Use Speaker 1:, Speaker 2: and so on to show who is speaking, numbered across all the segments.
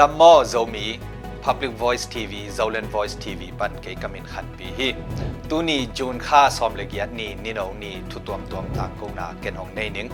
Speaker 1: Dammo Zomi Public Voice TV Zolan Voice TV pan ke kamin khat pi hi tuni jun kha som le giat ni ni no ni thu tuam tuam ta ko na ken hong nei ning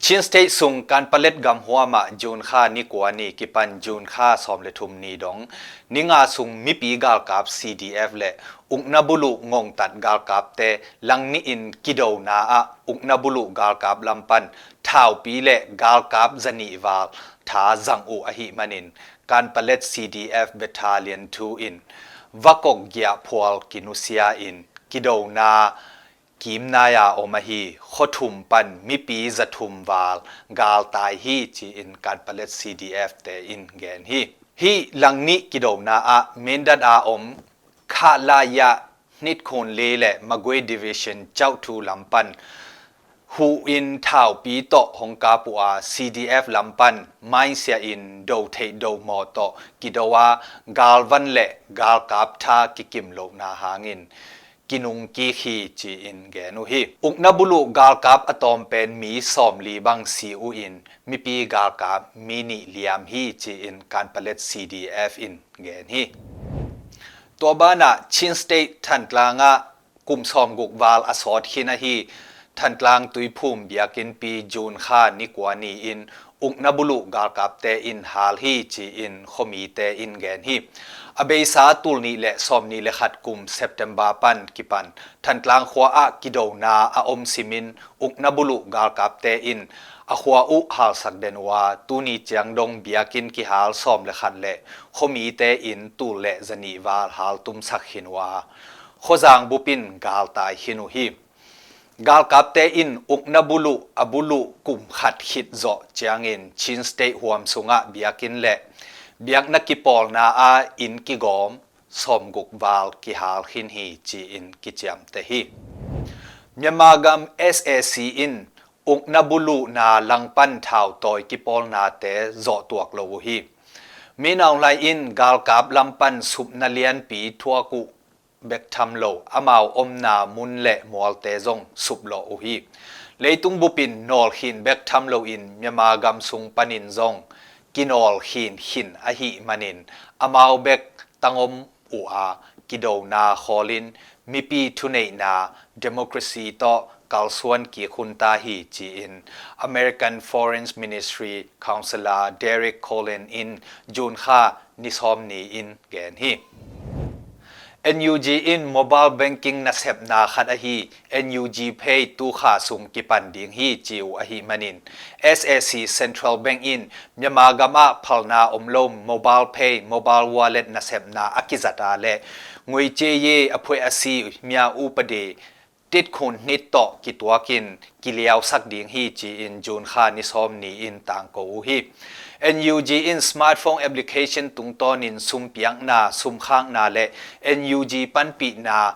Speaker 1: Chin State sung kan palet gam huwa ma jun kha ni kwa ni ki pan jun kha som le thum ni dong ninga sung mi pi gal kap CDF le uk na bulu ngong tat gal kap te lang ni in kido na a uk na bulu gal kap lampan thau pi le gal kap zani wal tha zang u a hi manin kan palet CDF battalion 2 in vakok gya phwal kinusia in kido na กิมนายาอมาฮีขทุมปันมีปีจะทุมวาลกาลตายฮีจีอินการผลิต CDF เตอินเกนฮีฮีหลังนี้กิโดนาอะเมนดัดอาอมขาลายะนิดคนเลและมากวยดิวิชันเจ้าทูลำปัน หูอินท่าวปีโตฮงกาปัว CDF ลำปันไม่เสียอินโดเทโดมอโตกิดว่ากาลวันเละกาลกาบทากิกิมโลนาหางินกินุงกีฮีจีอินแกนุฮีอุกนบุลุกาลกาบอะตอมเป็นมีสอมลีบังซีอูอินมีปีกาลกาบมินิเลียมฮีจีอินการเปเลต CDF อินแกนฮีตัวบ้านะชินสเตททันตลางะกลุ่มสอมกุกวาลอสอดฮินะฮี ท่านกลางตุยภูมเบียกินปีจูนข้านิกวานีอิน อุกนบุลุกาลกับเตอินฮาลฮีจีอินขมีเตอินแกนฮีอเบสาตุลนี้และซอมนี้และขัดกลุ่มเซปเทมบาปันกิปันท่านกลางขวาอากิโดนาอาอมซิมิน อุกนบุลุกาลกับเตอินอาขวาอุฮาลสักเดนวาตูนีเจียงดงเบียกินกิฮาลซอมและขัดและขมีเตอินตูและจนีวาลฮาลตุมสักหินวาขจางบุปินกาลตายหินุฮี gal kapte in ukna bulu abulu kum khat hit zo chiang in chin state huam sunga biakin le biak na ki pol na a in ki gom, som guk wal ki hal hin hi chi in ki cham te hi. Myamagam SAC in uk na bulu na langpan thau toy ki pol na te zo tuak lo hi. Mi naw lai in gal kap lampan sup na lian pi thua ku เบกทำโลอามาอมนามุนเละมอลเตซงสุบโลอุฮีเลยตุงบุปินนอลหินแบกทำโลอินเมียมากำสุงปนินซงกินอลหินหินอหิมานินอามาแบกตังอมอูอากิโดนาฮอลินมีปีทุเนนาเดโมครซีต่อกาลส่วนกีคุณตาฮีจีอิน American Foreign Ministry Counselor Derek Colin in จูนค่านิซอมนีอินแกนฮี NUG in mobile banking na sep na khat ahi NUG pay tu kha sung ki pan ding hi chiu ahi manin SSC Central Bank in myama gama phal na om lom mobile pay mobile wallet na sep na akizata le ngui che ye apwe asi mya u pade ติดคนนิดต่อกิตัวกินกิเลียวสักดีงฮีจีอินจูนคานิซอมนีอินต่างโกฮี NUG in smartphone application tung ton in sum piang na sum khang na le NUG pan pi na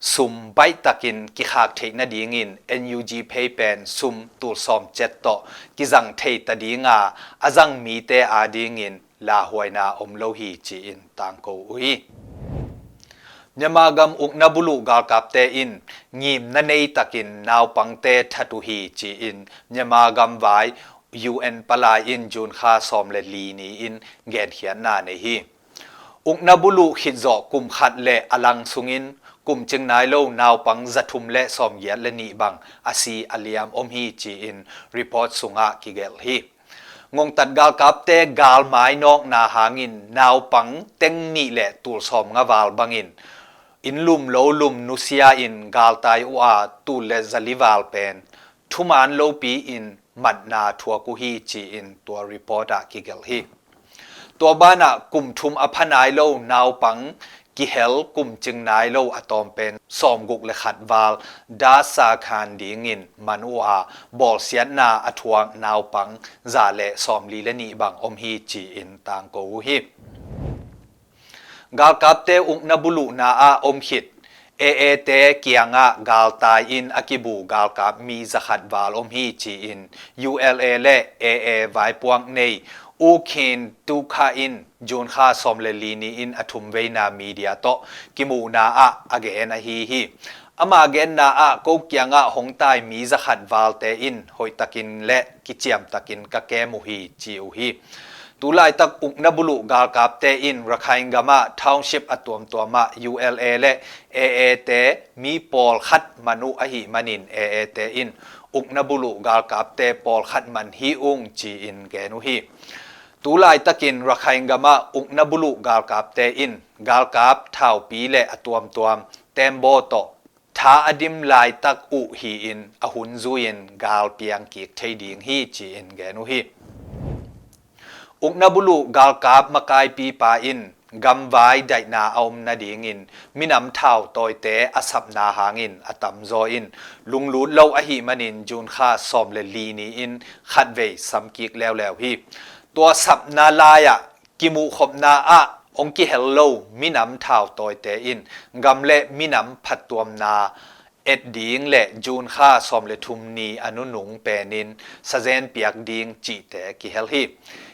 Speaker 1: sum bai takin ki khak thei na ding in NUG pay pen sum tu som chet to ki jang thei ta dinga azang mi te a ding in la huaina om lo hi chi in tang ko ui nyamagam uk nabulu gal kap te in ngim na nei takin naw pang te thatu hi chi in nyamagam vai ยูเอ็นปลาอินจูนคาซอมเลลีนีอินแกนเขียนนาในฮีอุกนบุลุขิดจอกุมขัดเลอลังสุงินกุมจึงนายโลนาวปังจัทุมเละซอมเยียและนีบังอาซีอาลียมอมฮีจีอินรีพอร์ตสุงะกิเกลฮีงงตัดกาลกับเตกาลไม้นอกนาหางินนาวปังเต็งนี่แหละตูลซอมงาวาลบังอินอินลุมโลลุมนุเซียอินกาลไตายอวาตูลและจลิวาลเป็นทุมานโลปีอิน มัดนาทัวกุฮีจีอินตัวรีพอร์ตกิเกลฮีตัวบ้านะกลุ่มทุมอภันายโลนาวปังกิเฮลกลุ่มจึงนายโลอะตอมเป็นสอมกุกเละขัดวาลดาสาคานดีงินมันวาบอลเสียนาอทวงนาวปังซาเลสอมลีเละนีบังอมฮีจีอินต่างโกฮีกาลกับเตอุกนบุลุนาอาอมหิด เอเอเตเกียงะกาลตายอินอกิบูกาลกับมีสขัดวาลอมฮีจีอิน ULA และ AA วายปวงในอูเคนตูคาอินจูนคาสอมเลลีนีอินอทุมเวนามีเดียตกิมูนาอะอเกนฮีฮีอมาเกนนาอะกเกียงะหงตายมีสขัดวาลเตอินหอยตักินและกิเจียมตักินกะแกมูฮีจีอูฮี ตุลายตักอุกนบุลุกาลกาบเตอินรักไฮงกามาทาวน์ชิพอตวมตัวมา ULA และ AA เตมีปอลขัดมนุอหิมันิน AA เตอินอุกนบุลุกาลกาบเตปอลขัดมันฮิอุงจีอินแกนุฮิตุลายตะกินรักไฮงกามาอุกนบุลุกาลกาบเตอินกาลกาบทาวปีและอตวมตัวมเตมโบโตท้าอดิมลายตักอุฮีอินอหุนซุยินกาลเปียงกีกเทดิงฮีจีอินแกนุฮี อุกนบุลุกาลกาบมากายปีปาอินกำวายไดนาอมนาดีงินมินำเท่าตอยเตะอสับนาหางินอตัมโซอินลุงลูดเล่าอหิมันินจูนข้าซอมเลลีนีอินขัดเวสัมกิกแล้วแล้วพีตัวสับนาลายะกิมูขบนาอะองกิเฮลโลมินำเท่าตอยเตะอินกำเลมินำผัดตัวนาเอ็ดดิงและจูนข้าซอมเลทุมนีอนุหนุงเปนินสะเจนเปียกดิงจีเตะกิเฮลฮี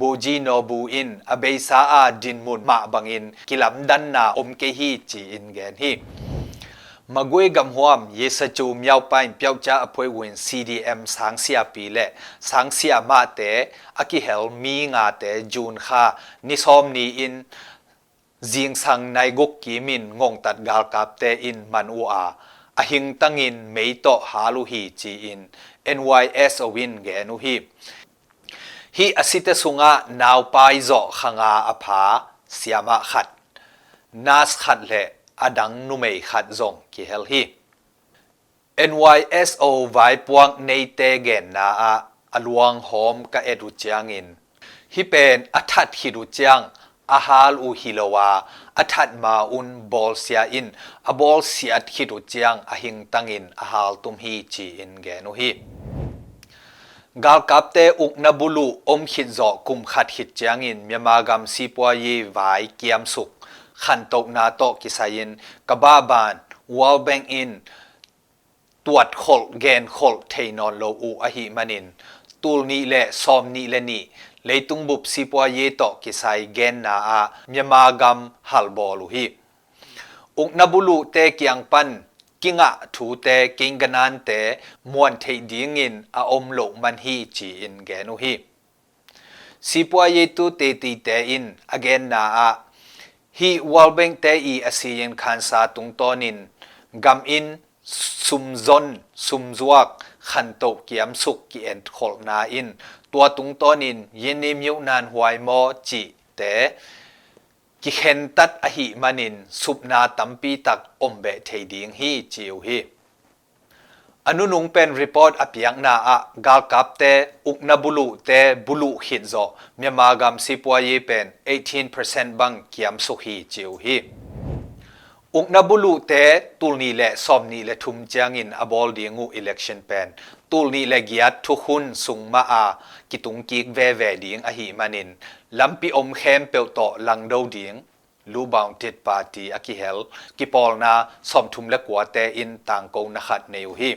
Speaker 1: บูจีโนบูอินอเบยซาอาดินมุนมาบังอินกิลัมดันนาอมเกฮีจีอินแกนฮีมาเกุยกำหวมเยสจูมยาวไปเปียวจ้าอภวยวินอ็มสังเสียปีเละสังเสียมาเตอคิเฮลมีงาเตจูนค่านิซอมนีอินจิงสังนายกุกกีมินงงตัดกาลกับเตอินมันอูอาอหิงตั้งอินไม่โตฮาลุฮีจีอิน NYS อวินแกนุฮี hi asite sunga naw pai zo khanga apha siama khat nas khat le adang nu mei khat zong ki hel hi NYSO vai puang nei te gen na a aluang hom ka edu chiang in hi pen athat hi du chiang a hal u hilowa athat ma un bol sia in a bol sia hi du chiang a hing tangin a hal tum hi chi in ge nu hi กาลกับเตอุกนบุลูอมขิดจอกุมขัดขิดเจีงอินเมีมากรรมซีปัวเยวายเกียมสุขขันตกนาโตกิสายินกบ้าบานวอลแบงอินตรวจขลเกนขลเทนอนโลอูอหิมันินตูลนี้และซอมนี้และนี่เลยตุงบุบสีปวเยโตกิสายเกนนาอาเมีมากรรมฮัลบอลุฮิอุกนบุลูเตเกียงปัน กิงะถูเตกิงกันนันเตมวนเทดิงินอาอมโลมันฮีจีอินแกนุฮีสิปวเยตุเต กิเห็นตัดอหิมันินสุปนาตัมปีตักอมเบเทดิงฮีจิวฮีอนุนุงเป็นรีพอร์ตอภิยังนาอะกาลกับเตอุกนบุลุเตบุลุหินโซเมีมากรรมสิปวายเป็น 18%บังเกียมสุฮีจิวฮี hi ukna bulu te tulni le somni le thum chiang in abol dingu election pen tulni le giat thu hun sung ma a kitung kik ve ve ding a hi manin lampi om khem pe to lang do ding lu bounded party akihel kipol na som thum le kwa te in tang ko na khat neu hi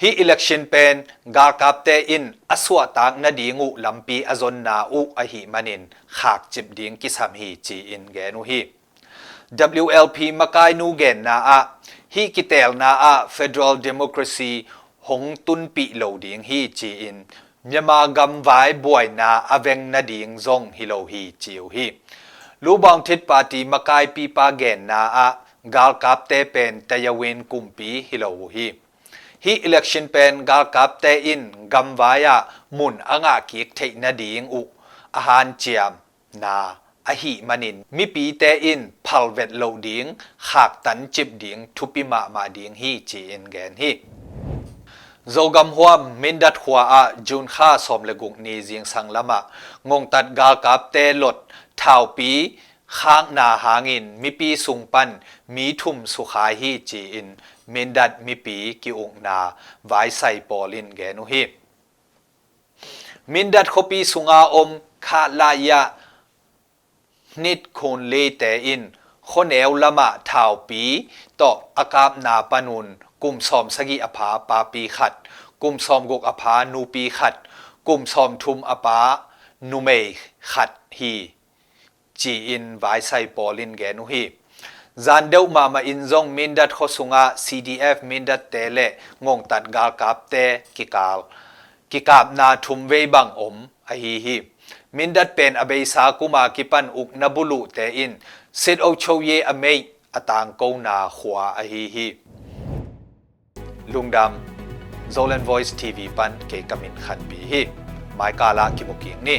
Speaker 1: hi election pen ga kapte in aswa tak na dingu lampi azon na u a hi manin khak chip ding ki sam hi chi in ge nu hi WLP makai nu gen na a hi kitel na a federal democracy hong tun pi lo ding hi chi in myama gam vai boy na aveng na ding zong hi lo hi chiu hi lu bang thit party makai pi pa gen na a gal kapte pen tayawin kumpi hi lo hi hi election pen gal kap te in gam vaya mun anga ki thei na ding u a han chiam na a hi manin mi pi te in phal vet lo ding khak tan chip ding thupi ma ma ding hi chi in gen hi zogam huam mindat hua a jun kha som le guk ni jing sang lama ngong tat gal kap te lot thau pi khang na hangin mi pi sung pan mi thum su khai hi chi in min dat mi pi ki ung na vai sai polin ge nu hi min dat khopi sunga om kha la ya นิดคนเลเตอินคนเอวละมะทาวปีต่ออากาบนาปนุนกุมซอมสกิอภาปาปีขัด กุมซอมกกอภานูปีขัด กุมซอมทุมอปานูเมขัดฮีจีอินไวไซปอลินแกนุฮี zan deuh ma ma in zong min dat kho sunga cdf min dat te le ngong tat gal kap te kikal kikap na thum vei bang om a hi hi min dat pen abei sa kuma kipan uk na bulu te in sit o chou ye amei atang ko na khwa a hi hi lungdam zolan voice tv pan ke kamin khan bi hi mai kala kimuking ni